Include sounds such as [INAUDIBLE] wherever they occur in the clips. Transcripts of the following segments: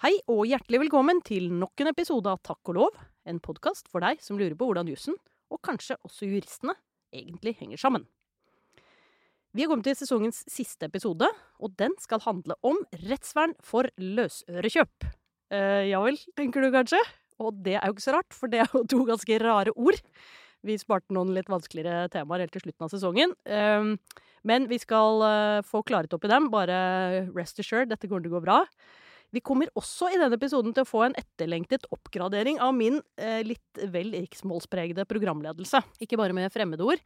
Hei og hjertelig velkommen til nok en episode av Takk og lov, en podkast for deg som lurer på hvordan jussen, og kanskje også juristene, egentlig henger sammen. Vi er kommet til sesongens siste episode, og den skal handle om rettsvern for løsørekjøp. Eh, ja vel, tenker du kanskje? Og det er jo ikke så rart, for det er jo to ganske rare ord. Vi sparte noen litt vanskeligere temaer helt til slutten av sesongen. Eh, men vi skal eh, få klaret opp i dem. Bare rest assured, dette kommer til å gå bra. Vi kommer også i denne episoden til å få en etterlengtet oppgradering av min eh, litt vel riksmålspregede programledelse. Ikke bare med fremmedord,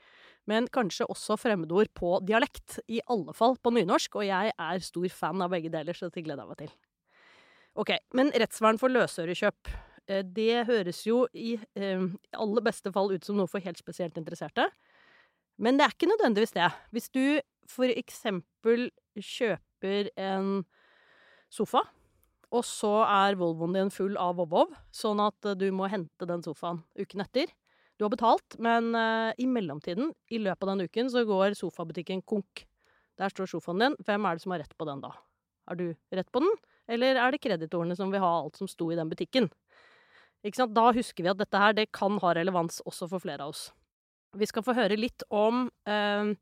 men kanskje også fremmedord på dialekt. I alle fall på nynorsk, og jeg er stor fan av begge deler, så det gleder jeg meg til. Ok, men rettsvern for løsørekjøp. Eh, det høres jo i eh, aller beste fall ut som noe for helt spesielt interesserte. Men det er ikke nødvendigvis det. Hvis du for eksempel kjøper en sofa og så er Volvoen din full av vov-vov, sånn at eh, du må hente den sofaen uken etter. Du har betalt, men uh, i mellomtiden, i løpet av den uken, så går sofabutikken konk. Der står sofaen din. Hvem er det som har rett på den da? Har du rett på den, eller er det kreditorene som vil ha alt som sto i den butikken? Ikke sant? Da husker vi at dette her, det kan ha relevans også for flere av oss. Vi skal få høre litt om uh,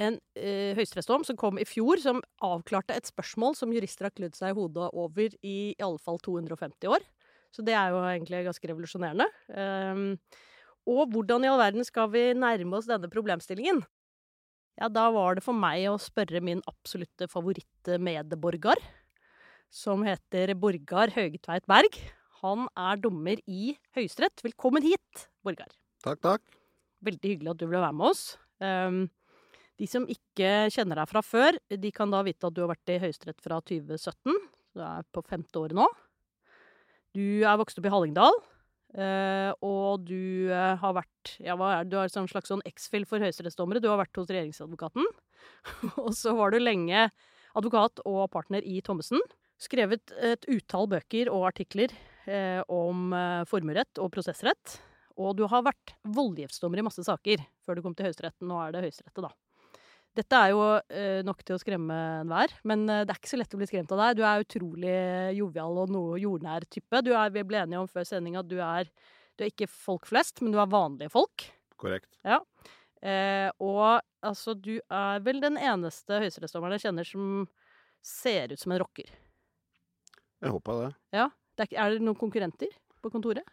en eh, høyesterettsdom som kom i fjor, som avklarte et spørsmål som jurister har klødd seg i hodet over i i alle fall 250 år. Så det er jo egentlig ganske revolusjonerende. Um, og hvordan i all verden skal vi nærme oss denne problemstillingen? Ja, da var det for meg å spørre min absolutte favorittmedborger, som heter Borgar Høgetveit Berg. Han er dommer i Høyesterett. Velkommen hit, Borgar. Takk, takk. Veldig hyggelig at du ville være med oss. Um, de som ikke kjenner deg fra før, de kan da vite at du har vært i Høyesterett fra 2017. Du er på femte året nå. Du er vokst opp i Hallingdal. Uh, og du uh, har vært ja, hva er, Du er en slags sånn X-fill for høyesterettsdommere. Du har vært hos regjeringsadvokaten. [LAUGHS] og så var du lenge advokat og partner i Thommessen. Skrevet et utall bøker og artikler uh, om formuerett og prosessrett. Og du har vært voldgiftsdommer i masse saker før du kom til Høyesterett. Nå er det Høyesterettet, da. Dette er jo eh, nok til å skremme enhver, men eh, det er ikke så lett å bli skremt av deg. Du er utrolig jovial og noe jordnær type. Du er, vi ble enige om før sending at du er, du er ikke folk flest, men du er vanlige folk. Korrekt. Ja. Eh, og altså, du er vel den eneste høyesterettsdommeren jeg kjenner som ser ut som en rocker. Jeg håper det. Ja. Det er, er det noen konkurrenter på kontoret?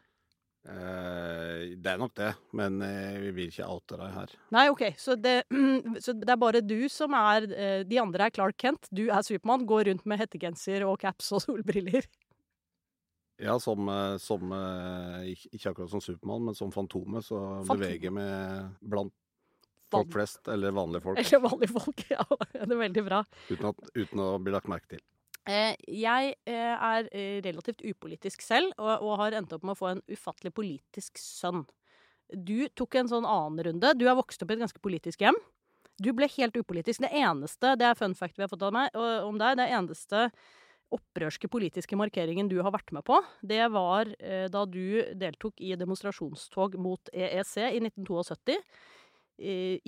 Eh, det er nok det, men eh, vi vil ikke oute deg her. Nei, OK. Så det, [CLEARS THROAT] så det, er bare du som er eh, De andre er Clark Kent, du er Supermann, går rundt med hettegenser og caps og [LAUGHS] solbriller. Ja, som, som Ikke akkurat som Supermann, men som Fantomet, så Fantom. beveger vi blant folk flest, eller vanlige folk. Eller vanlige folk, [LAUGHS] ja. Det er veldig bra. Uten, at, uten å bli lagt merke til. Eh, jeg eh, er eh, relativt upolitisk selv, og, har endt opp med å få en ufattelig politisk sønn. Du tok en sånn annen runde. Du er vokst opp i et ganske politisk hjem. Du ble helt upolitisk. Det eneste, det er fun fact vi har fått av meg, om deg, det eneste opprørske politiske markeringen du har vært med på, det var da du deltok i demonstrasjonstog mot EEC i 1972.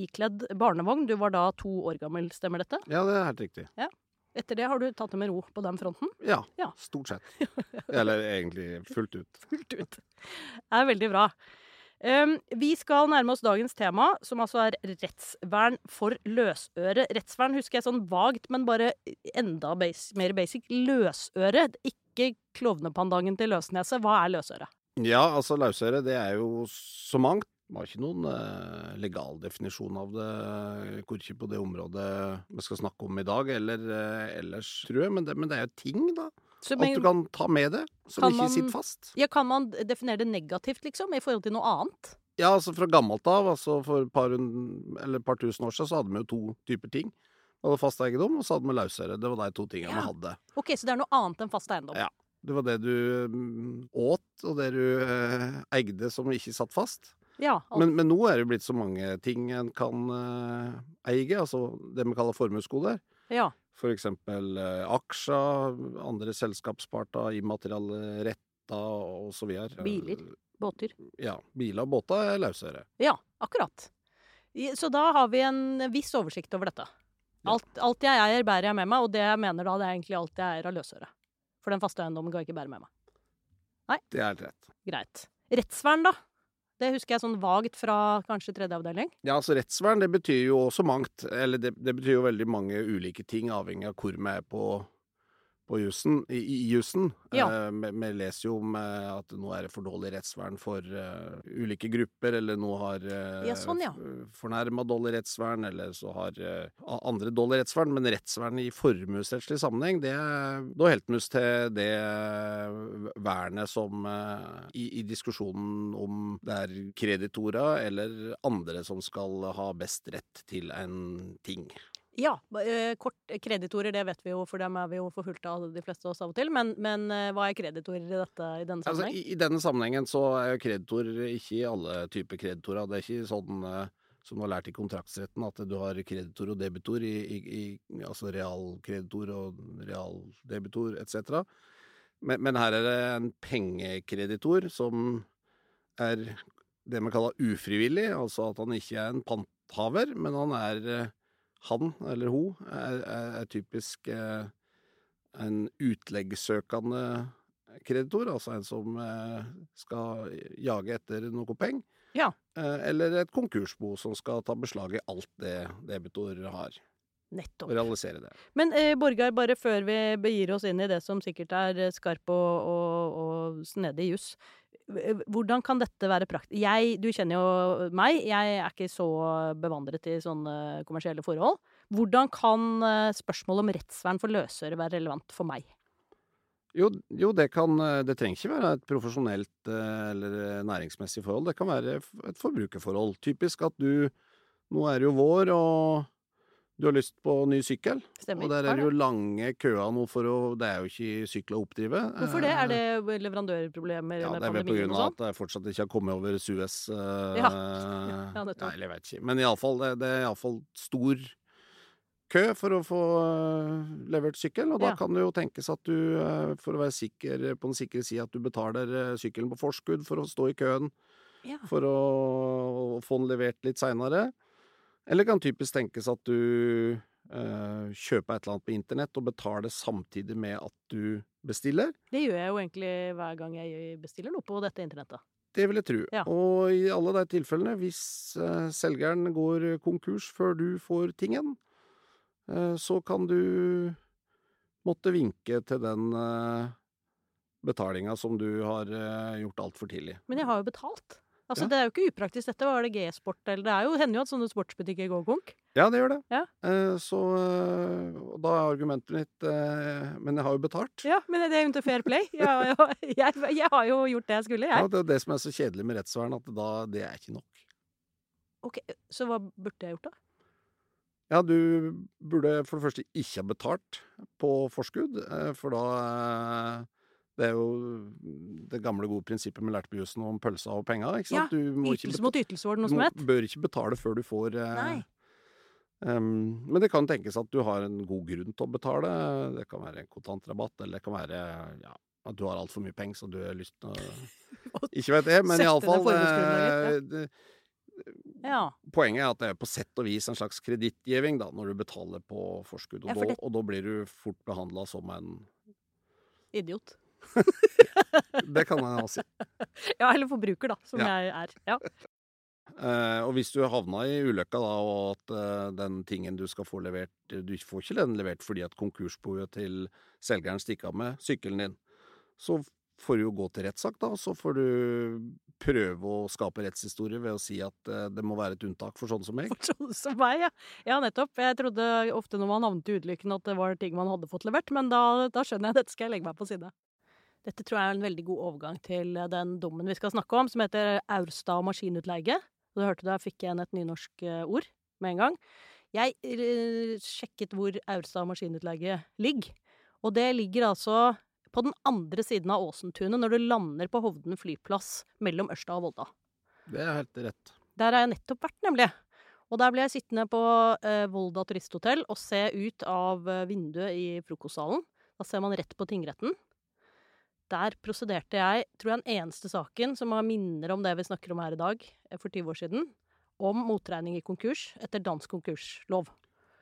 Ikledd barnevogn. Du var da to år gammel, stemmer dette? Ja, det er helt riktig. Ja. Etter det har du tatt det med ro på den fronten? Ja, ja. stort sett. [LAUGHS] Eller egentlig fullt ut. fullt ut. Det er veldig bra. Um, vi skal nærme oss dagens tema, som altså er rettsvern for løsøre. Rettsvern husker jeg sånn vagt, men bare enda base, mer basic. Løsøre, ikke klovnepandangen til Løsneset. Hva er løsøre? Ja, altså løsøre det er jo så mangt. Det var ikke noen eh, legal definisjon av det, korkje på det området vi skal snakke om i dag, eller eh, ellers, tror jeg. Men det, men det, er jo ting, da. Men, At du kan ta med det, som ikke man, sitter fast. Ja, Kan man definere det negativt, liksom, i forhold til noe annet? Ja, altså fra gammelt av, altså for et par, par tusen år siden, så hadde vi jo to typer ting. Vi hadde fast eiendom, og så hadde vi løsøre. Det var de to tingene ja. vi hadde. Ok, Så det er noe annet enn fast eiendom? Ja. Det var det du mm, åt, og det du eh, eide som ikke satt fast. Ja, men, men, nå er det blitt så mange ting en kan uh, eie, altså det vi kaller formuesgoder. Ja. For eksempel uh, aksjer, andre selskapsparter, immaterielle retter og så videre. Biler. Båter. Ja. Biler og båter er løsøre. Ja, akkurat. Så da har vi en viss oversikt over dette. Alt, alt jeg eier, bærer jeg med meg, og det jeg mener da, det er egentlig alt jeg eier av løsøre. For den faste eiendommen kan jeg ikke bære med meg. Nei. Det er helt rett. Greit. Rettsvern, da? Det husker jeg sånn vagt fra kanskje tredje avdeling. Ja, altså rettsvern, det betyr jo også mangt. Eller det, det betyr jo veldig mange ulike ting, avhengig av hvor vi er på, på jussen, i, i jussen. Ja. Vi, eh, leser jo om eh, at nå er det for dårlig rettsvern for uh, ulike grupper, eller nå har uh, Ja, sånn, ja. fornærma dårlig rettsvern, eller så har uh, andre dårlig rettsvern. Men rettsvern i formuesrettslig sammenheng, det er Da vi til det vernet som i, i diskusjonen om det er kreditorer eller andre som skal ha best rett til en ting. Ja, eh, kort kreditorer, det vet vi jo, for dem er vi jo forfulgt av de fleste av oss av og til. Men, men eh, hva er kreditorer i dette i denne Altså, i, I denne sammenhengen så er jo kreditor ikke i alle typer kreditorer. Det er ikke sånn eh, som du har lært i kontraktsretten, at du har kreditor og debitor, i, i, altså realkreditor og realdebitor etc. Men, men her er det en pengekreditor som er det man kaller ufrivillig, altså at han ikke er en panthaver, men han er eh, han eller hun er, er, typisk eh, en utleggssøkende kreditor, altså en som eh, skal jage etter noe penger. Ja. Eh, eller et konkursbo som skal ta beslag i alt det debitor har, Nettopp. og realisere det. Men eh, Borgar, bare før vi begir oss inn i det som sikkert er skarp og, og, og snedig juss. Hvordan kan dette være praktisk? Jeg, du kjenner jo meg, jeg er ikke så bevandret i sånne kommersielle forhold. Hvordan kan eh, spørsmålet om rettsvern for løsøre være relevant for meg? Jo, jo det kan eh, Det trenger ikke være et profesjonelt eh, eller næringsmessig forhold. Det kan være et forbrukerforhold. Typisk at du Nå er det jo vår, og du har lyst på ny sykkel. Stemmer. Og der er det jo lange køer nå for å Det er jo ikke sykler å oppdrive. Hvorfor det? Er Eh, det leverandørproblemer Ja, det er vel på grunn av sånn? at det fortsatt ikke har kommet over Suez. eh, Ja. [LAUGHS] Ja. Nei, jeg vet ikke. Men iallfall, det, det er iallfall stor kø for å få eh, levert sykkel. Og da Ja. kan det jo tenkes at du, eh, for å være sikker på den sikre sida, at du betaler eh, sykkelen på forskudd for å stå i køen Ja. for å få den levert litt seinere. Eller kan typisk tenkes at du eh, kjøper et eller annet på internett og betaler samtidig med at du bestiller. Det gjør jeg jo egentlig hver gang jeg bestiller noe på dette internettet. Det vil jeg tro. Ja. Og i alle de tilfellene, hvis eh, selgeren går konkurs før du får tingen, eh, så kan du måtte vinke til den eh, betalinga som du har eh, gjort altfor tidlig. Men jeg har jo betalt. Altså, Ja. Det er jo ikke upraktisk dette. Var det G-sport eller Det er jo, hender jo at sånne sportsbutikker går konk. Ja, det gjør det. Ja. Eh, så eh, da er argumentet mitt eh, Men jeg har jo betalt. Ja, men det er jo ikke fair play. Jeg, jeg, [LAUGHS] jeg, jeg har jo gjort det jeg skulle, Ja, jeg. det er det som er så kjedelig med rettsvern, at da, det er ikke nok. Ok, Så hva burde jeg gjort, da? Ja, du burde for det første ikke ha betalt på forskudd, eh, for da eh, Det er jo det gamle, gode prinsippet vi lærte på jussen om pølsa og penga. ikke sant? Du må Ytelse beta- mot ytelse, var det noe som het. Du bør ikke betale før du får eh, em, Men det kan tenkes at du har en god grunn til å betale. Det kan være kontantrabatt, eller det kan være ja, at du har altfor mye penger, så du har lyst til å [LAUGHS] Ikke vet jeg, men Sette ned iallfall forbruksgrunnlaget, Ja. Poenget er at det er på sett og vis en slags kredittgiving da, når du betaler på forskudd. Og, Ja, for da, og da blir du fort behandla som en Idiot. [LAUGHS] Det kan jeg si. Ja, eller forbruker, da, som Ja. jeg er. Ja. Uh, og hvis du havna i ulykka da, og at uh, den tingen du skal få levert Du får ikke den levert fordi at konkursboet til selgeren stikker av med sykkelen din, så får du jo gå til rettssak, da, og så får du prøve å skape rettshistorie ved å si at uh, det må være et unntak for sånne som meg. For sånne som meg, ja. Ja, nettopp. Jeg trodde ofte når man havnet i ulykken at det var ting man hadde fått levert, men da, da skjønner jeg at dette skal jeg legge meg på side. Dette tror jeg er en veldig god overgang til den dommen vi skal snakke om, som heter Aurstad maskinutleie. Du hørte da fikk igjen et nynorsk eh, ord med en gang. Jeg eh, sjekket hvor Aurstad maskinutleie ligger, og det ligger altså på den andre siden av Åsentunet når du lander på Hovden flyplass mellom Ørsta og Volda. Det er helt rett. Der har jeg nettopp vært, nemlig. Og der ble jeg sittende på eh, Volda turisthotell og se ut av eh, vinduet i frokostsalen. Da ser man rett på tingretten. Der prosederte jeg, tror jeg, den eneste saken som har minner om det vi snakker om her i dag, eh, for 20 år siden, om motregning i konkurs etter dansk konkurslov.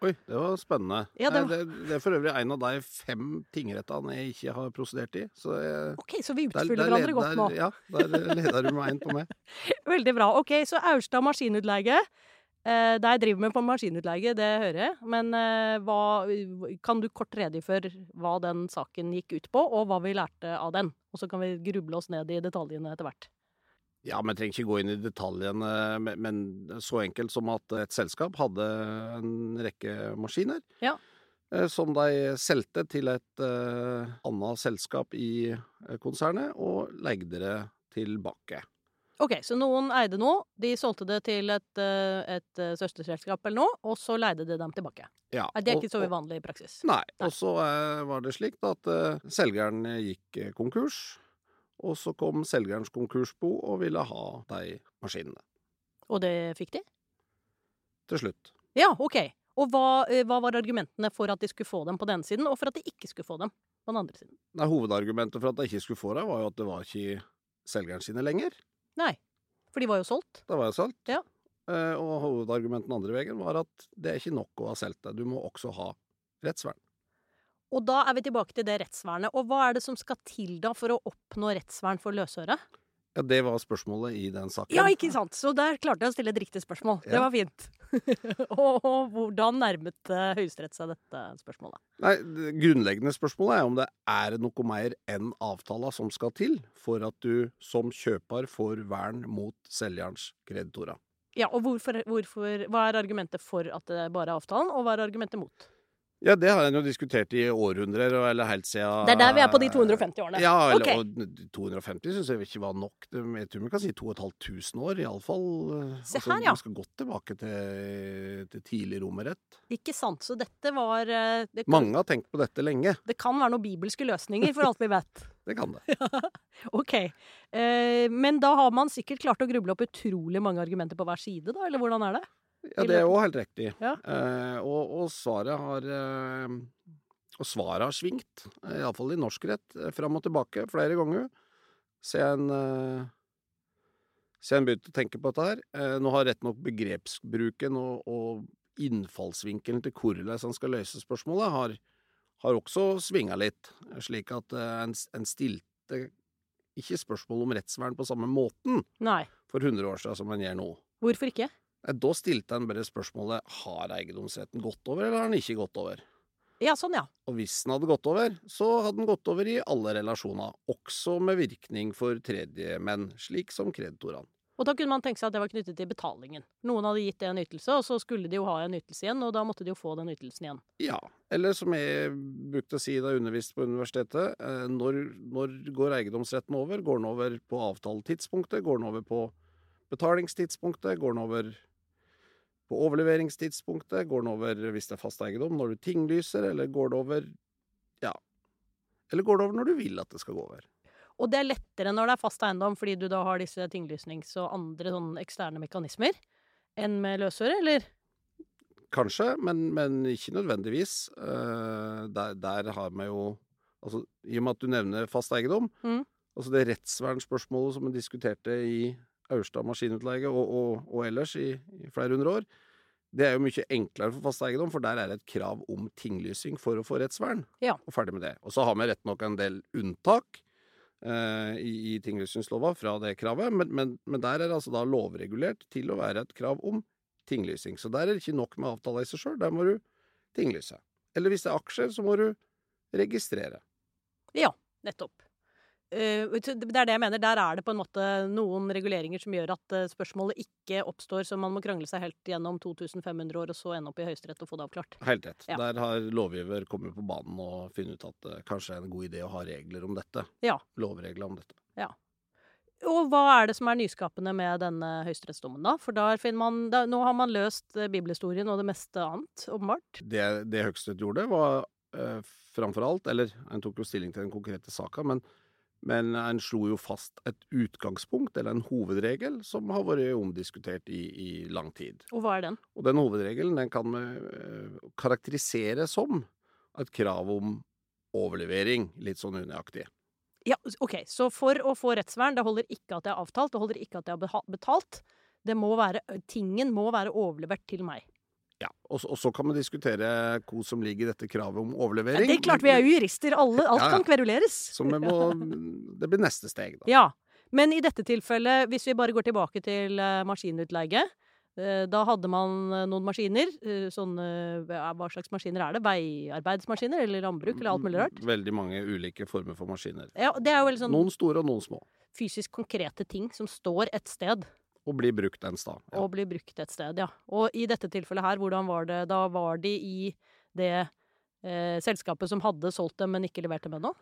Oi, det var spennende. Ja, det Nei, det, det er for øvrig en av de fem tingrettene jeg ikke har prosedert i. Så jeg, OK, så vi utfyller der hverandre godt der- nå. Ja, der leder du med én på meg. [LAUGHS] Veldig bra. OK, så Aurstad maskinutleie. Eh, det jeg driver med på maskinutleie, det hører jeg. Men eh, hva, kan du kort redegjøre hva den saken gikk ut på, og hva vi lærte av den? Og så kan vi gruble oss ned i detaljene etter hvert. Ja, men trenger ikke gå inn i detaljene, men- så enkelt som at et selskap hadde en rekke maskiner. Ja. eh, Som de solgte til et eh, annet selskap i eh, konsernet, og leide det tilbake. OK, så noen eide noe, de solgte det til et, eh, et eh, søsterselskap eller noe, og så leide de dem tilbake. Ja, Nei, Det er og- ikke så uvanlig i praksis. Nei. Og så eh, var det slik at eh, selgeren gikk eh, konkurs, og så kom selgerens konkursbo og ville ha de maskinene. Og det fikk de? Til slutt. Ja, OK. Og hva, hva var argumentene for at de skulle få dem på den ene siden, og for at de ikke skulle få dem på den andre siden? Nei, hovedargumentet for at de ikke skulle få dem, var jo at det var ikke selgeren sine lenger. Nei, for de var jo solgt. Det var jo solgt. Ja. Eh, og hovedargumentet den andre veien var at det er ikke nok å ha solgt det, du må også ha rettsvern. Og da er vi tilbake til det rettsvernet. Og hva er det som skal til da for å oppnå rettsvern for løsøre? Ja, det var spørsmålet i den saken. Ja, ikke sant? Så der klarte jeg å stille et riktig spørsmål. Det var fint. [LAUGHS] og, og hvordan nærmet eh, Høyesterett seg dette spørsmålet? Nei, det grunnleggende spørsmålet er om det er noe mer enn avtala som skal til for at du som kjøper får vern mot selgerens kreditorer. Ja, og hvorfor, hvorfor, Hva er argumentet for at det bare er avtalen, og hva er argumentet mot? Ja, det har en jo diskutert i århundrer, eller helt siden Det er der vi er på de 250 årene. Ja, eller, okay. og 250 syns jeg ikke var nok. Jeg tror vi kan si 2500 år, iallfall. Se her, ja. Vi skal godt tilbake til, til tidlig romerett. Ikke sant? Så dette var eh, det kan, Mange har tenkt på dette lenge. det kan være noen bibelske løsninger, for alt vi vet. [LAUGHS] Det kan det. [LAUGHS] OK. Eh, men da har man sikkert klart å gruble opp utrolig mange argumenter på hver side, da? Eller hvordan er det? Ja, det er jo helt riktig. Ja. Eh, og, og svaret har eh, Og svaret har svingt, eh, iallfall i norsk rett, eh, fram og tilbake flere ganger. Siden eh, jeg begynte å tenke på dette her. Eh, nå har rett nok begrepsbruken og, og innfallsvinkelen til hvordan han skal løse spørsmålet, har, har også svinga litt. Slik at eh, en, en stilte ikke spørsmål om rettsvern på samme måten Nei. for 100 år siden som en gjør nå. Hvorfor ikke? Nei, Da stilte han bare spørsmålet har eiendomsretten gått over, eller har den ikke gått over? Ja, sånn, ja. Og hvis den hadde gått over, så hadde den gått over i alle relasjoner, også med virkning for tredjemenn, slik som kreditorene. Og da kunne man tenke seg at det var knyttet til betalingen. Noen hadde gitt det en ytelse, og så skulle de jo ha en ytelse igjen, og da måtte de jo få den ytelsen igjen. Ja, eller som jeg brukte å si da jeg underviste på universitetet, eh, når, når går eiendomsretten over? Går den over på avtaletidspunktet? Går den over på betalingstidspunktet? Går den over på overleveringstidspunktet? Går den over hvis det er fast eiendom, når du tinglyser, eller går det over Ja. Eller går det over når du vil at det skal gå over? Og det er lettere når det er fast eiendom, fordi du da har disse tinglysnings- og andre sånne eksterne mekanismer, enn med løsøre, eller? Kanskje, men, men ikke nødvendigvis. Eh, der, der har vi jo Altså, i og med at du nevner fast eiendom, Mm. altså det rettsvernspørsmålet som vi diskuterte i Aurstad maskinutleie og, og, og ellers i, i flere hundre år, det er jo mye enklere for fast eiendom, for der er det et krav om tinglysing for å få rettsvern. Ja. Og ferdig med det. Og så har vi rett nok en del unntak eh, i, i tinglysingslova fra det kravet, men, men, men der er det altså da lovregulert til å være et krav om tinglysing. Så der er det ikke nok med avtale i seg sjøl, der må du tinglyse. Eller hvis det er aksjer, så må du registrere. Ja, nettopp. Eh, det er det jeg mener. Der er det på en måte noen reguleringer som gjør at eh, spørsmålet ikke oppstår, så man må krangle seg helt gjennom 2500 år og så ende opp i Høyesterett og få det avklart. Helt rett. Ja. Der har lovgiver kommet på banen og funnet ut at det kanskje er en god idé å ha regler om dette. Ja. Lovregler om dette. Ja. Og hva er det som er nyskapende med denne høyesterettsdommen, da? For der finner man, da, nå har man løst eh, bibelhistorien og det meste annet, åpenbart. Det, det Høyesterett gjorde, var eh, framfor alt Eller en tok jo stilling til den konkrete saka, men, men en slo jo fast et utgangspunkt, eller en hovedregel, som har vært omdiskutert i, i lang tid. Og hva er den? Og den hovedregelen den kan vi eh, karakterisere som et krav om overlevering, litt sånn unøyaktig. Ja, OK. Så for å få rettsvern, det holder ikke at jeg har avtalt, det holder ikke at jeg har betalt. Det må være, tingen må være overlevert til meg. Ja, og, så- og så kan man diskutere hva som ligger i dette kravet om Ja, overlevering. det er klart vi er jo jurister. Alle, alt Ja, ja. kan kveruleres. Så må, det blir neste steg, da. Ja. Men i dette tilfellet, hvis vi bare går tilbake til eh, maskinutleie eh, da hadde man eh, noen maskiner. Sånne, hva slags maskiner er det? Veiarbeidsmaskiner eller landbruk eller alt mulig rart? Veldig mange ulike former for maskiner. Ja, Det er jo veldig sånn Noen store og noen små. fysisk konkrete ting som står et sted Og bli brukt en sted. Ja. og bli brukt et sted, ja. Og i dette tilfellet her, hvordan var det? Da var de i det eh, selskapet som hadde solgt dem, men ikke levert dem ennå?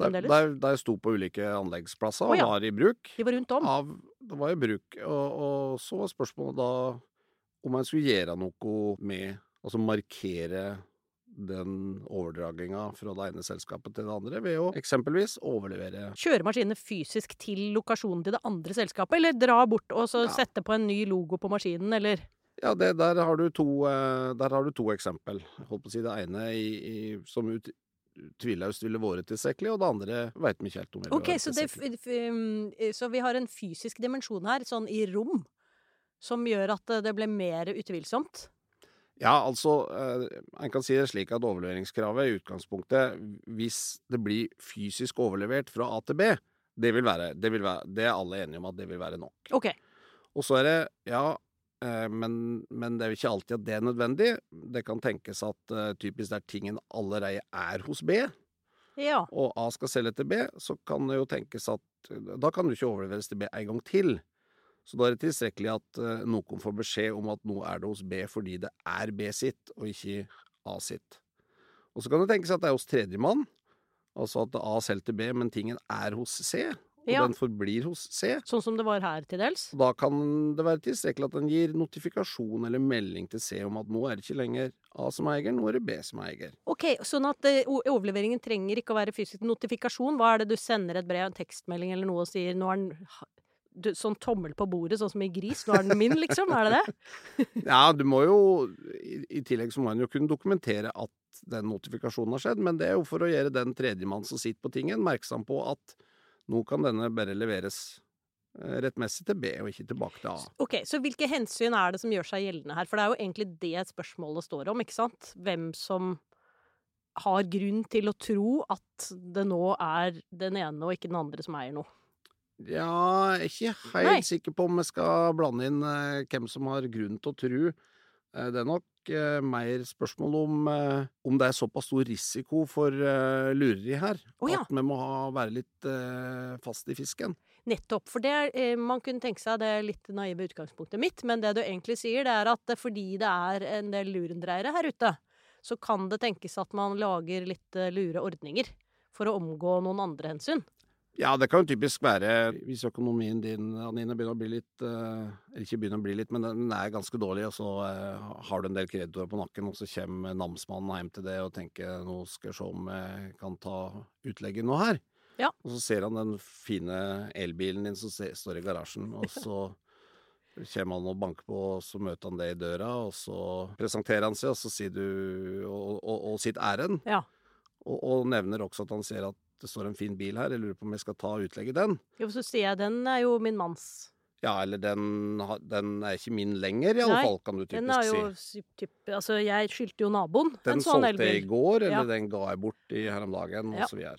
Der, der, der sto på ulike anleggsplasser og og ja. var i bruk. De var rundt om. Av, det var i bruk. Og, og så var spørsmålet da om en skulle gjøre noe med Altså markere den overdraginga fra det ene selskapet til det andre ved å eksempelvis overlevere Kjøre maskinene fysisk til lokasjonen til det andre selskapet, eller dra bort og så Ja. sette på en ny logo på maskinen, eller Ja, det, der, har du to, eh, der har du to eksempel. Jeg holdt på å si det ene i, i, som ut, tviløst ville vært tilstrekkelig, og det andre veit vi ikke helt om. Ok, så, det, f- um, så vi har en fysisk dimensjon her, sånn i rom, som gjør at eh, det ble mer utvilsomt. Ja, altså, eh, en kan si det slik at overleveringskravet i utgangspunktet, hvis det blir fysisk overlevert fra A til B, det vil være, det vil være, det er alle enige om at det vil være nok. Ok. Og så er det, ja, eh, men, men det er jo ikke alltid at det er nødvendig. Det kan tenkes at eh, typisk der tingen allerede er hos B, Ja. og A skal selge til B, så kan det jo tenkes at da kan du ikke overleveres til B en gang til. Så da er det tilstrekkelig at eh, noen får beskjed om at nå er det hos B fordi det er B sitt, og ikke A sitt. Og så kan det tenkes at det er hos tredjemann, altså at A selger til B, men tingen er hos C, og Ja. den forblir hos C. Sånn som det var her til dels. Da kan det være tilstrekkelig at den gir notifikasjon eller melding til C om at nå er det ikke lenger A som er eier, nå er det B som er eier. Ok, sånn at eh, overleveringen trenger ikke å være fysisk notifikasjon. Hva er det du sender et brev, en tekstmelding eller noe og sier nå er den du, Sånn tommel på bordet, sånn som i gris. Nå er den min, liksom. Er det det? [LAUGHS] Ja, du må jo I, i tillegg så må en jo kunne dokumentere at den notifikasjonen har skjedd, men det er jo for å gjøre den tredjemann som sitter på tingen, merksom på at nå kan denne bare leveres eh, rettmessig til B, og ikke tilbake til A. Ok, Så hvilke hensyn er det som gjør seg gjeldende her? For det er jo egentlig det spørsmålet står om, ikke sant? Hvem som har grunn til å tro at det nå er den ene og ikke den andre som eier noe. Ja, jeg er ikke helt Nei. sikker på om jeg skal blande inn eh, hvem som har grunn til å tro. Eh, det er nok eh, mer spørsmål om, eh, om det er såpass stor risiko for eh, lureri her. Å ja. At vi må ha, være litt eh, fast i fisken. Nettopp. For det er, man kunne tenke seg, det er litt naive utgangspunktet mitt, men det du egentlig sier, det er at fordi det er en del lurendreiere her ute, så kan det tenkes at man lager litt lure ordninger for å omgå noen andre hensyn. Ja, det kan jo typisk være hvis økonomien din, Anine, begynner å bli litt eh, Eller ikke begynner å bli litt, men den er ganske dårlig, og så eh, har du en del kreditorer på nakken, og så kommer namsmannen hjem til det og tenker nå skal jeg se om jeg kan ta utlegget nå her. Ja. Og så ser han den fine elbilen din som står i garasjen, og [LAUGHS] så kommer han og banker på, og så møter han det i døra, og så presenterer han seg, og så sier du Og, og, og sitt ærend. Ja. Og, og nevner også at han ser at det står en fin bil her, jeg lurer på om jeg skal ta og utlegge den. Jo, så sier jeg den er jo min manns. Ja, eller den, den er ikke min lenger, i alle Nei, fall, kan du Den er jo si. typ, Altså, jeg skyldte jo naboen Den en sånn solgte jeg i går, eller Ja. den ga jeg bort i her om dagen, Ja. og så videre.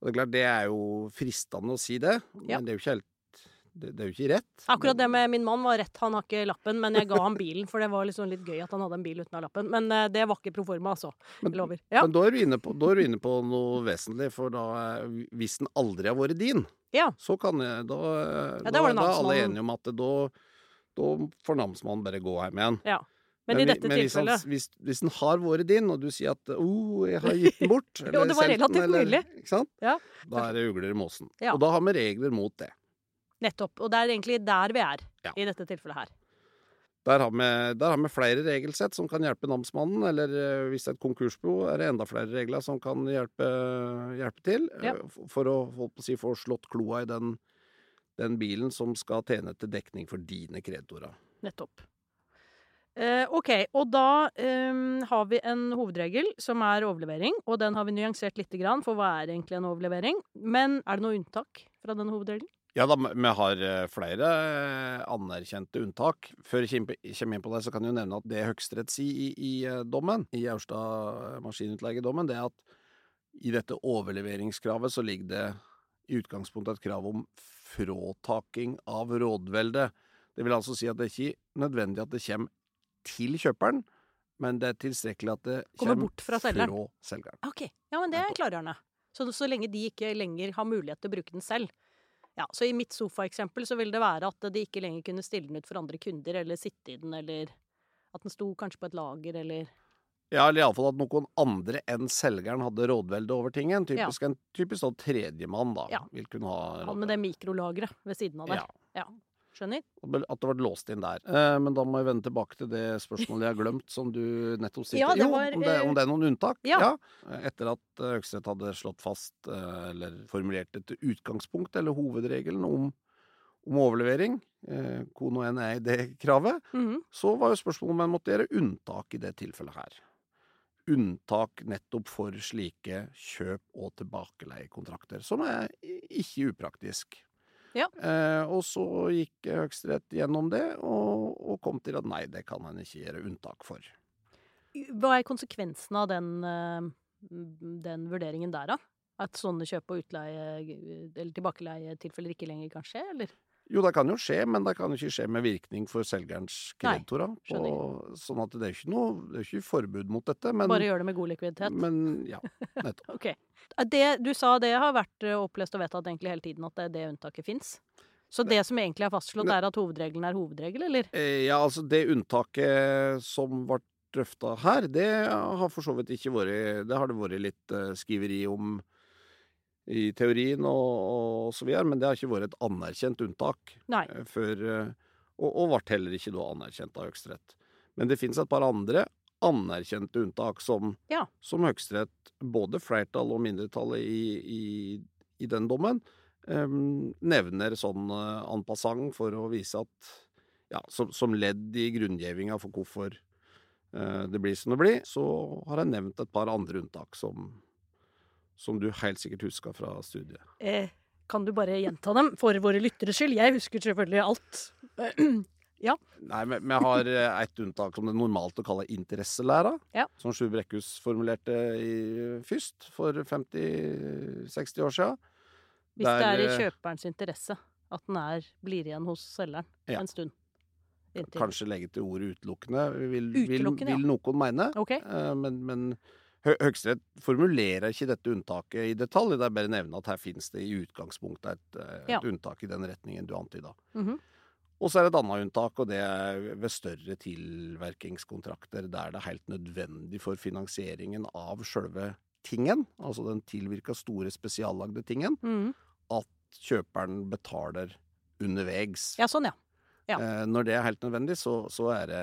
Og det er klart, det er jo fristende å si det, men Ja. det er jo ikke helt det, det er jo ikke rett. Akkurat det med min mann var rett, han har ikke lappen, men jeg ga ham bilen, for det var liksom litt gøy at han hadde en bil uten lappen. Men eh, det var ikke proforma, altså. Men-. Ja. Men da er, på, da er du inne på noe vesentlig, for da eh, Hvis den aldri har vært din, ja. så kan jeg Da, Ja, da er alle enige om at det, da, da får namsmannen bare gå hjem igjen. ja. Men, i dette men hvis han- tilfellet Hvis, hvis den har vært din, og du sier at 'Å, jeg har gitt den bort' [LAUGHS] Jo, det var relativt nylig. Ja. Da er det ugler i måsen. Ja. Og da har vi regler mot det. Nettopp. Og det er egentlig der vi er Ja. i dette tilfellet her. Der har, vi, der har vi flere regelsett som kan hjelpe namsmannen, eller eh, hvis det er et konkursbo, er det enda flere regler som kan hjelpe, hjelpe til, eh, Ja. for å å si, få slått kloa i den, den bilen som skal tjene til dekning for dine kreditorer. Nettopp. Eh, ok, og da eh, har vi en hovedregel som er overlevering, og den har vi nyansert lite grann, for hva er egentlig en overlevering? Men er det noe unntak fra denne hovedregelen? Ja da, vi har eh, flere eh, anerkjente unntak. Før jeg kommer inn på det, så kan jeg jo nevne at det Høyesterett sier i, i eh, dommen, i Aurstad maskinutleiedommen, det er at i dette overleveringskravet så ligger det i utgangspunktet et krav om fråtaking av rådvelde. Det vil altså si at det er ikke nødvendig at det kommer til kjøperen, men det er tilstrekkelig at det Kommer kommer bort fra selgeren. fra selgeren. Ok, ja, men det er klargjørende. Så, så lenge de ikke lenger har mulighet til å bruke den selv. Ja, Så i mitt sofaeksempel så vil det være at de ikke lenger kunne stille den ut for andre kunder, eller sitte i den, eller at den sto kanskje på et lager, eller Ja, eller iallfall at noen andre enn selgeren hadde rådvelde over tingen. Typisk en typisk sånn tredjemann, da. Ja. Vil kunne ha han med det mikrolageret ved siden av der. Ja. Ja. Skjønner? At det ble låst inn der. Eh, men da må jeg vende tilbake til det spørsmålet jeg har glemt, som du nettopp stilte. Ja, jo, om, det, om det er noen unntak? ja. Etter at eh, Høyesterett hadde slått fast, eh, eller formulert et utgangspunkt, eller hovedregelen, om, om overlevering, eh, nå enn er i det kravet, Mhm. så var jo spørsmålet om en måtte gjøre unntak i det tilfellet her. Unntak nettopp for slike kjøp- og tilbakeleiekontrakter, som er ikke upraktisk. Ja. Eh, og så gikk Høyesterett gjennom det, og, og kom til at nei, det kan en ikke gjøre unntak for. Hva er konsekvensen av den, eh, den vurderingen der, da? At sånne kjøp- og utleie- eller tilbakeleietilfeller ikke lenger kan skje, eller? Jo, det kan jo skje, men det kan jo ikke skje med virkning for selgerens kreditorer. Sånn at det er ikke noe det er ikke forbud mot dette, men, Bare gjør det med god likviditet? men ja, [LAUGHS] nettopp. Ok. Eh, Det, du sa det har vært eh, opplest og vedtatt egentlig hele tiden, at det, det unntaket fins. Så det som egentlig er fastslått, er at hovedregelen er hovedregel, eller? Eh, Ja, altså det unntaket som ble drøfta her, det har for så vidt ikke vært Det har det vært litt skriveri om i teorien og, og så videre, men det har ikke vært et anerkjent unntak Nei. eh, før eh, Og, og ble heller ikke da anerkjent av Høyesterett. Men det finnes et par andre anerkjente unntak som, Ja. som Høyesterett, både flertall og mindretallet i, i, i den dommen, eh, nevner sånn eh, en passant for å vise at ja, som, som ledd i grunngjevinga for hvorfor eh, det blir som det blir, så har jeg nevnt et par andre unntak som, som du helt sikkert husker fra studiet. Eh, kan du bare gjenta dem for våre lytteres skyld? Jeg husker selvfølgelig alt. [CLEARS THROAT] ja. Nei, men vi har eh, et unntak som det er normalt å kalle interesselæra, Ja. som Sjur Brekkhus formulerte i, først for 50-60 år siden. Hvis det er i eh, kjøperens interesse at den er, blir igjen hos selgeren Ja. en stund. Inntil. Kanskje legge til ordet utelukkende, vil, vil, Utelukkende, ja. vil noen mene. Okay. Eh, Men, men Høyesterett formulerer ikke dette unntaket i detalj. Det er bare å nevne at her finnes det i utgangspunktet et, eh, et Ja. unntak i den retningen du antyda. Mhm. Og så er det et annet unntak, og det er ved større tilverkingskontrakter der det er helt nødvendig for finansieringen av sjølve tingen, altså den tilvirka store spesiallagde tingen, Mhm. at kjøperen betaler undervegs. Ja, sånn, ja. Ja. Eh, når det er helt nødvendig, så, så er det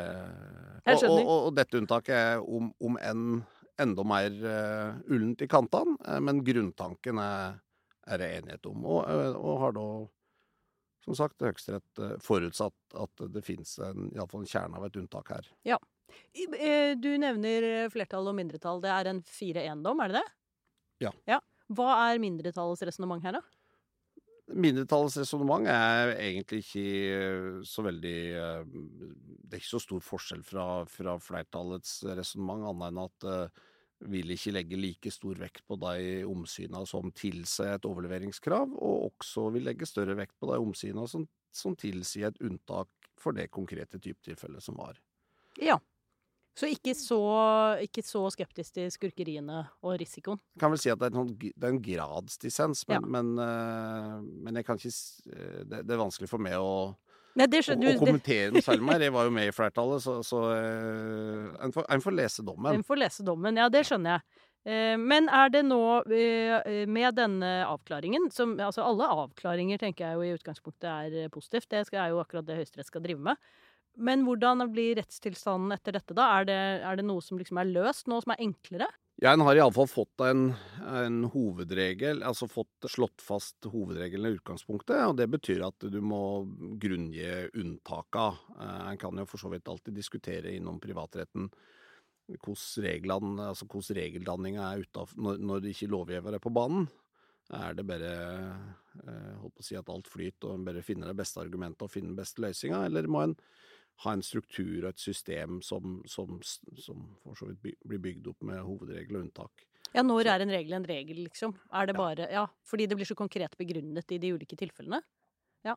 og, og, og dette unntaket er om, om enn enda mer uh, ullent i kantene, eh, men grunntanken er, er det enighet om. Og, eh, og har da, som sagt, Høyesterett forutsatt at det finnes en, i alle fall en kjerne av et unntak her. Eh, Du nevner flertall og mindretall. Det er en 4-1-dom, er det det? Ja. Hva er mindretallets resonnement her, da? Mindretallets resonnement er egentlig ikke eh, så veldig eh, Det er ikke så stor forskjell fra, fra flertallets resonnement, annet enn at eh, vil ikke legge like stor vekt på de omsyna som tilsier et overleveringskrav, og også vil legge større vekt på de omsyna som, som tilsier et unntak for det konkrete typetilfellet som var. Ja. Så ikke så, ikke så skeptisk til skurkeriene og risikoen. Jeg kan vel si at det er, en, sånn det er en gradsdissens, men, Ja. men, eh, men jeg kan ikke eh, det, det er vanskelig for meg å Nei, det å, å kommentere noe selv mer. Jeg var jo med i flertallet, så, så eh, en, får, en får lese dommen. En får lese dommen, ja, det skjønner jeg. Men er det nå, med denne avklaringen som, Altså alle avklaringer tenker jeg jo i utgangspunktet er positivt, det er jo akkurat det Høyesterett skal drive med. Men hvordan blir rettstilstanden etter dette, da? Er det, er det noe som liksom er løst, noe som er enklere? Ja, en har iallfall fått en, en hovedregel, altså fått slått fast hovedregelen i utgangspunktet, og det betyr at du må grunngi unntaka. Eh, En kan jo for så vidt alltid diskutere innom privatretten hvordan altså regeldanninga er utaf, når, når ikke lovgiver er på banen. Er det bare eh, holdt på å si at alt flyter, og en bare finner det beste argumentet og finner den beste løsninga, eller må en ha en struktur og et system som, som, som for så vidt blir bygd opp med hovedregel og unntak? Ja, når er en regel en regel, liksom? Er det Ja. bare Ja, fordi det blir så konkret begrunnet i de ulike tilfellene? Ja.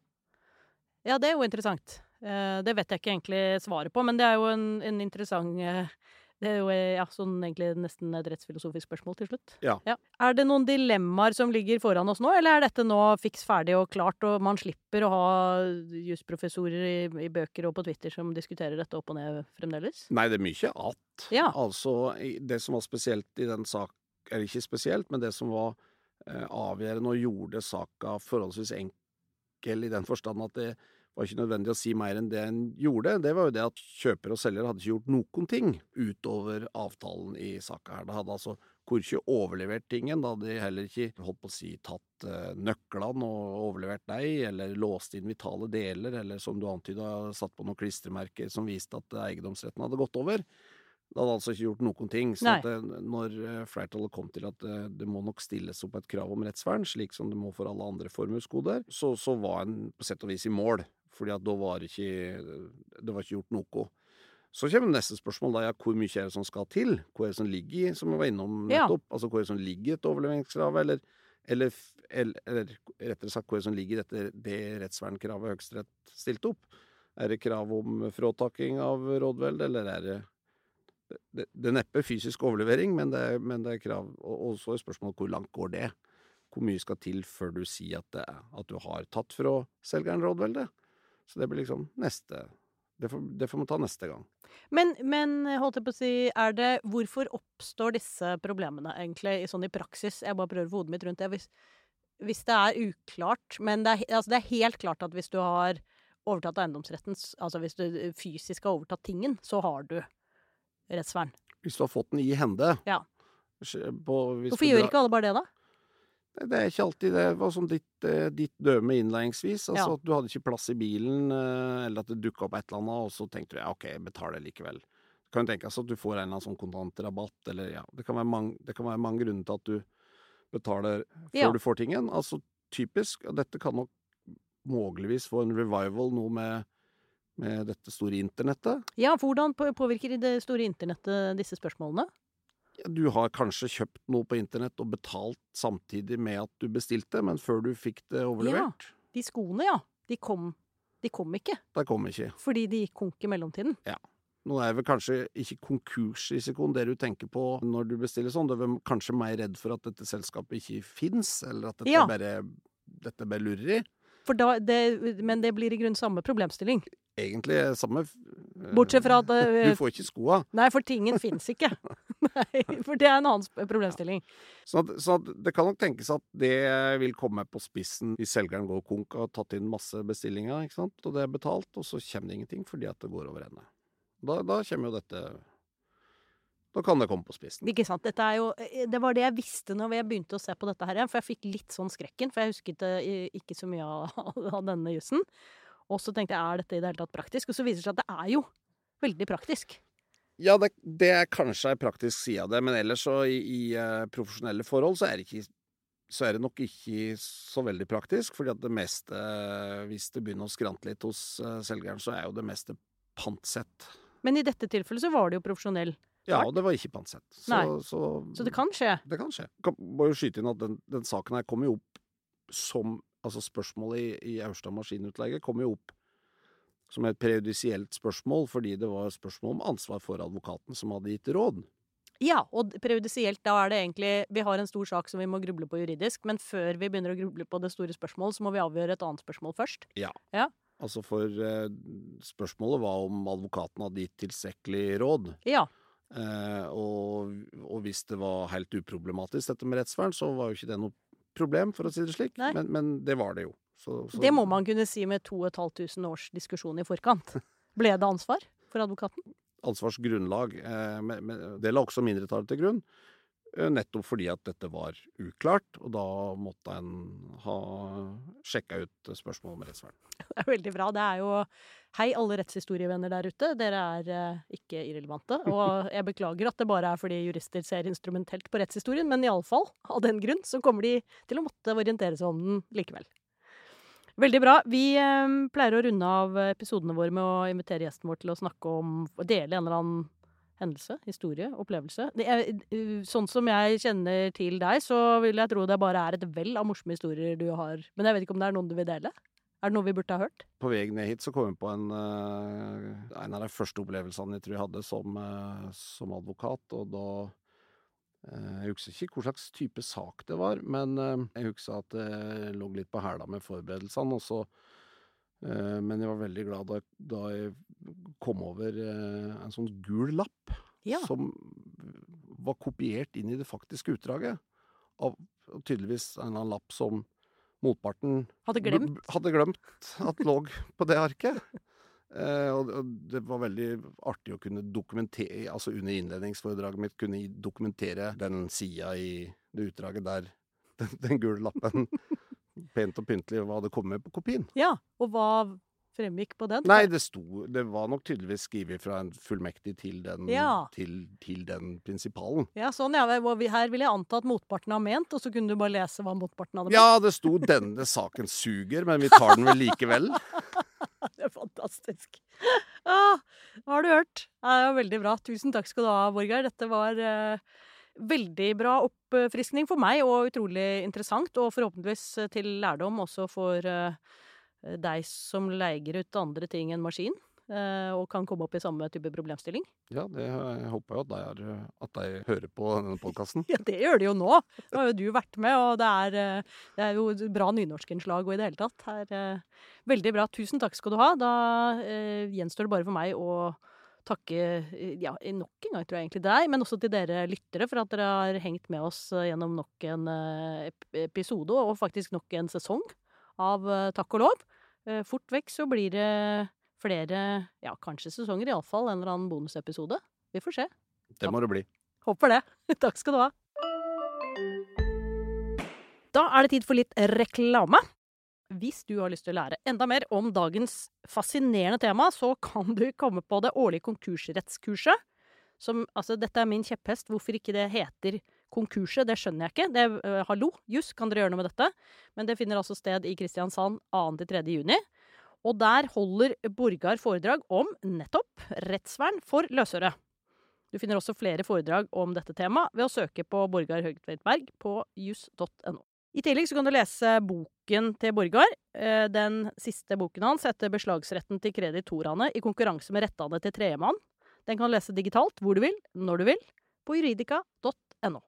Ja, det er jo interessant. Eh, Det vet jeg ikke egentlig svaret på, men det er jo en, en interessant eh, Det er jo eh, ja, sånn egentlig nesten et rettsfilosofisk spørsmål til slutt. Ja. Er det noen dilemmaer som ligger foran oss nå, eller er dette nå fiks ferdig og klart, og man slipper å ha jusprofessorer i, i bøker og på Twitter som diskuterer dette opp og ned fremdeles? Nei, det er mye att. Ja. Altså, det som var spesielt i den sak Eller ikke spesielt, men det som var eh, avgjørende og gjorde saka forholdsvis enkel i den forstand at det var ikke nødvendig å si mer enn det en gjorde, det var jo det at kjøper og selger hadde ikke gjort noen ting utover avtalen i saka her. Det hadde altså Korkje overlevert tingen, da hadde de heller ikke holdt på å si tatt eh, nøklene og overlevert deg, eller låst inn vitale deler, eller som du antyda, satt på noen klistremerker som viste at eh, eiendomsretten hadde gått over. Det hadde altså ikke gjort noen ting. Så det, når eh, flertallet kom til at det, det må nok stilles opp et krav om rettsvern, slik som det må for alle andre formuesgoder, så, så var en på sett og vis i mål. Fordi at da var det ikke Det var ikke gjort noe. Så kommer neste spørsmål, da. Ja, hvor mye er det som skal til? Hva er det som ligger i, som vi var innom Ja. Altså hva er det som ligger i et overleveringskrav, eller, eller, eller, rettere sagt hva er det som ligger i dette, det rettsvernkravet Høyesterett stilte opp? Er det krav om fråtaking av rådveld, eller er det det, det er neppe fysisk overlevering, men det, er- men det er krav Og, og så er spørsmålet hvor langt går det? Hvor mye skal til før du sier at, det, er- at du har tatt fra selgeren rådveldet? Så det blir liksom neste Det får, det får man ta neste gang. Men, men holdt jeg på å si, er det Hvorfor oppstår disse problemene egentlig i sånn i praksis? Jeg bare prøver å få hodet mitt rundt det. Hvis, hvis det er uklart Men det er, altså det er helt klart at hvis du har overtatt eiendomsretten, altså hvis du fysisk har overtatt tingen, så har du rettsvern. Hvis du har fått den i hende Ja. på, Hvorfor gjør ikke alle bare det, da? Det er ikke alltid det. var sånn ditt, eh, ditt døme innledningsvis. Altså Ja. at du hadde ikke plass i bilen, eh, eller at det dukka opp et eller annet, og så tenkte du ja, OK, jeg betaler likevel. Det kan jo tenkes at du får en eller annen sånn kontantrabatt, eller ja Det kan være mange, det kan være mange grunner til at du betaler før Ja. du får tingen. Altså typisk, og dette kan nok muligvis få en revival nå med, med dette store internettet. Ja, hvordan påvirker det store internettet disse spørsmålene? Ja, Du har kanskje kjøpt noe på internett og betalt samtidig med at du bestilte, men før du fikk det overlevert. Ja. De skoene, ja. De kom, de kom ikke. De kom ikke. Fordi de gikk konk i mellomtiden. Nå er vel kanskje ikke konkursrisikoen det du tenker på når du bestiller sånn. Du er vel kanskje mer redd for at dette selskapet ikke fins, eller at dette Ja. bare dette bare lureri. For da, det, men det blir i grunn samme problemstilling. Egentlig samme eh, Bortsett fra at [LAUGHS] eh, Du får ikke skoa. Nei, for tingen fins ikke. [LAUGHS] Nei, for det er en annen problemstilling. problemstilling. Så, at, så at det kan nok tenkes at det vil komme på spissen hvis selgeren går konk og har tatt inn masse bestillinger, ikke sant, og det er betalt, og så kommer det ingenting fordi at det går over ende. Da, da kommer jo dette Da kan det komme på spissen. Ikke sant? Dette er jo, eh, det var det jeg visste når jeg begynte å se på dette her igjen. For jeg fikk litt sånn skrekken, for jeg husket eh, ikke så mye av, [LAUGHS] av denne jussen. Og så tenkte jeg er dette i det hele tatt praktisk? Og så viser det seg at det er jo veldig praktisk. Ja, det, det er kanskje ei praktisk side av det, men ellers så i, i uh, profesjonelle forhold så er, det ikke, så er det nok ikke så veldig praktisk. fordi at det meste, eh, hvis det begynner å skrante litt hos eh, selgeren, så er jo det meste pantsett. Men i dette tilfellet så var det jo profesjonell. Ja, og det var ikke pantsett. Så, så, Så det kan skje. det kan skje. Kan, må jo skyte inn at den, den saken her kommer jo opp som Altså spørsmålet i, i Aurstad maskinutleie kommer jo opp som et prejudisielt spørsmål, fordi det var spørsmål om ansvar for advokaten som hadde gitt råd. Ja, og prejudisielt, da er det egentlig Vi har en stor sak som vi må gruble på juridisk, men før vi begynner å gruble på det store spørsmålet, så må vi avgjøre et annet spørsmål først. Ja, Altså for eh, spørsmålet var om advokaten hadde gitt tilstrekkelig råd. Ja. Eh, og, og hvis det var helt uproblematisk dette med rettsvern, så var jo ikke det noe problem, for å si det slik. Men, men det var det jo. Så, så, Det må man kunne si med 2500 års diskusjon i forkant. Ble det ansvar for advokaten? Ansvarsgrunnlag. Eh, men, det la også mindretallet til grunn. Eh, nettopp fordi at dette var uklart, og da måtte en ha sjekka ut spørsmålet om rettsvern. [LAUGHS] Det er veldig bra. Det er jo Hei, alle rettshistorievenner der ute. Dere er eh, ikke irrelevante. [LAUGHS] Og jeg beklager at det bare er fordi jurister ser instrumentelt på rettshistorien, men iallfall av den grunn så kommer de til å måtte orientere seg om den likevel. Veldig bra. Vi eh, pleier å runde av episodene våre med å invitere gjesten vår til å snakke om å dele en eller annen hendelse, historie, opplevelse. Er, sånn som jeg kjenner til deg, så vil jeg tro det bare er et vell av morsomme historier du har. Men jeg vet ikke om det er noen du vil dele? Er det noe vi burde ha hørt? På vei ned hit så kom vi på en, eh, en av de første opplevelsene jeg tror jeg hadde som, eh, som advokat. Og da eh, Jeg husker ikke hva slags type sak det var, men jeg husker at det lå litt på hæla med forberedelsene. og så Eh, men jeg var veldig glad da, da jeg kom over eh, en sånn gul lapp ja. som var kopiert inn i det faktiske utdraget. Av tydeligvis en eller annen lapp som motparten hadde glemt, hadde glemt at lå på det arket. Eh, og det var veldig artig å kunne dokumentere, altså under innledningsforedraget mitt, kunne dokumentere den sida i det utdraget der [LAUGHS] den, den gule lappen [LAUGHS] pent og pyntelig hva det kom med på kopien. Ja, og hva fremgikk på den? Nei, det sto Det var nok tydeligvis skrevet fra en fullmektig til den, ja. til, til den prinsipalen. Ja, sånn ja. Her vil jeg anta at motparten har ment, og så kunne du bare lese hva motparten hadde ment. Ja, det sto 'denne saken suger', men vi tar den vel likevel. [LAUGHS] fantastisk. [LAUGHS] Ah, har du hørt? Det var veldig bra. Tusen takk skal du ha, Borgar. Dette var eh, veldig bra oppfriskning for meg, og utrolig interessant. Og forhåpentligvis eh, til lærdom også for eh, deg som leier ut andre ting enn maskin. Uh, og kan komme opp i samme type problemstilling. Ja, det jeg håper jo at de, er, at de hører på denne podkasten. [LAUGHS] ja, det gjør de jo nå. Nå har jo du vært med, og det er, det er jo bra nynorskinnslag og i det hele tatt. Her, veldig bra. Tusen takk skal du ha. Da gjenstår det bare for meg å takke ja, nok en gang, tror jeg egentlig deg, men også til dere lyttere for at dere har hengt med oss eh, gjennom nok en eh, episode, og faktisk nok en sesong av eh, Takk og lov. Fort vekk så blir det flere, ja, kanskje sesonger, iallfall en eller annen bonusepisode. Vi får se. Det må det bli. Håper det. [LAUGHS] Takk skal du ha. Da er det tid for litt reklame. Hvis du har lyst til å lære enda mer om dagens fascinerende tema, så kan du komme på det årlige konkursrettskurset. Som, altså, dette er min kjepphest. Hvorfor ikke det heter konkurset, det skjønner jeg ikke. Det, uh, hallo, juss, kan dere gjøre noe med dette? Men det finner altså sted i Kristiansand 2.-3. juni. Og der holder Borgar foredrag om nettopp rettsvern for løsøre. Du finner også flere foredrag om dette temaet ved å søke på Borgar Høgtveit Berg på juss.no. I tillegg så kan du lese boken til Borgar. Eh, den siste boken hans heter 'Beslagsretten til kreditorene i konkurranse med rettene til tredjemann'. Den kan du lese digitalt hvor du vil, når du vil, på juridika.no.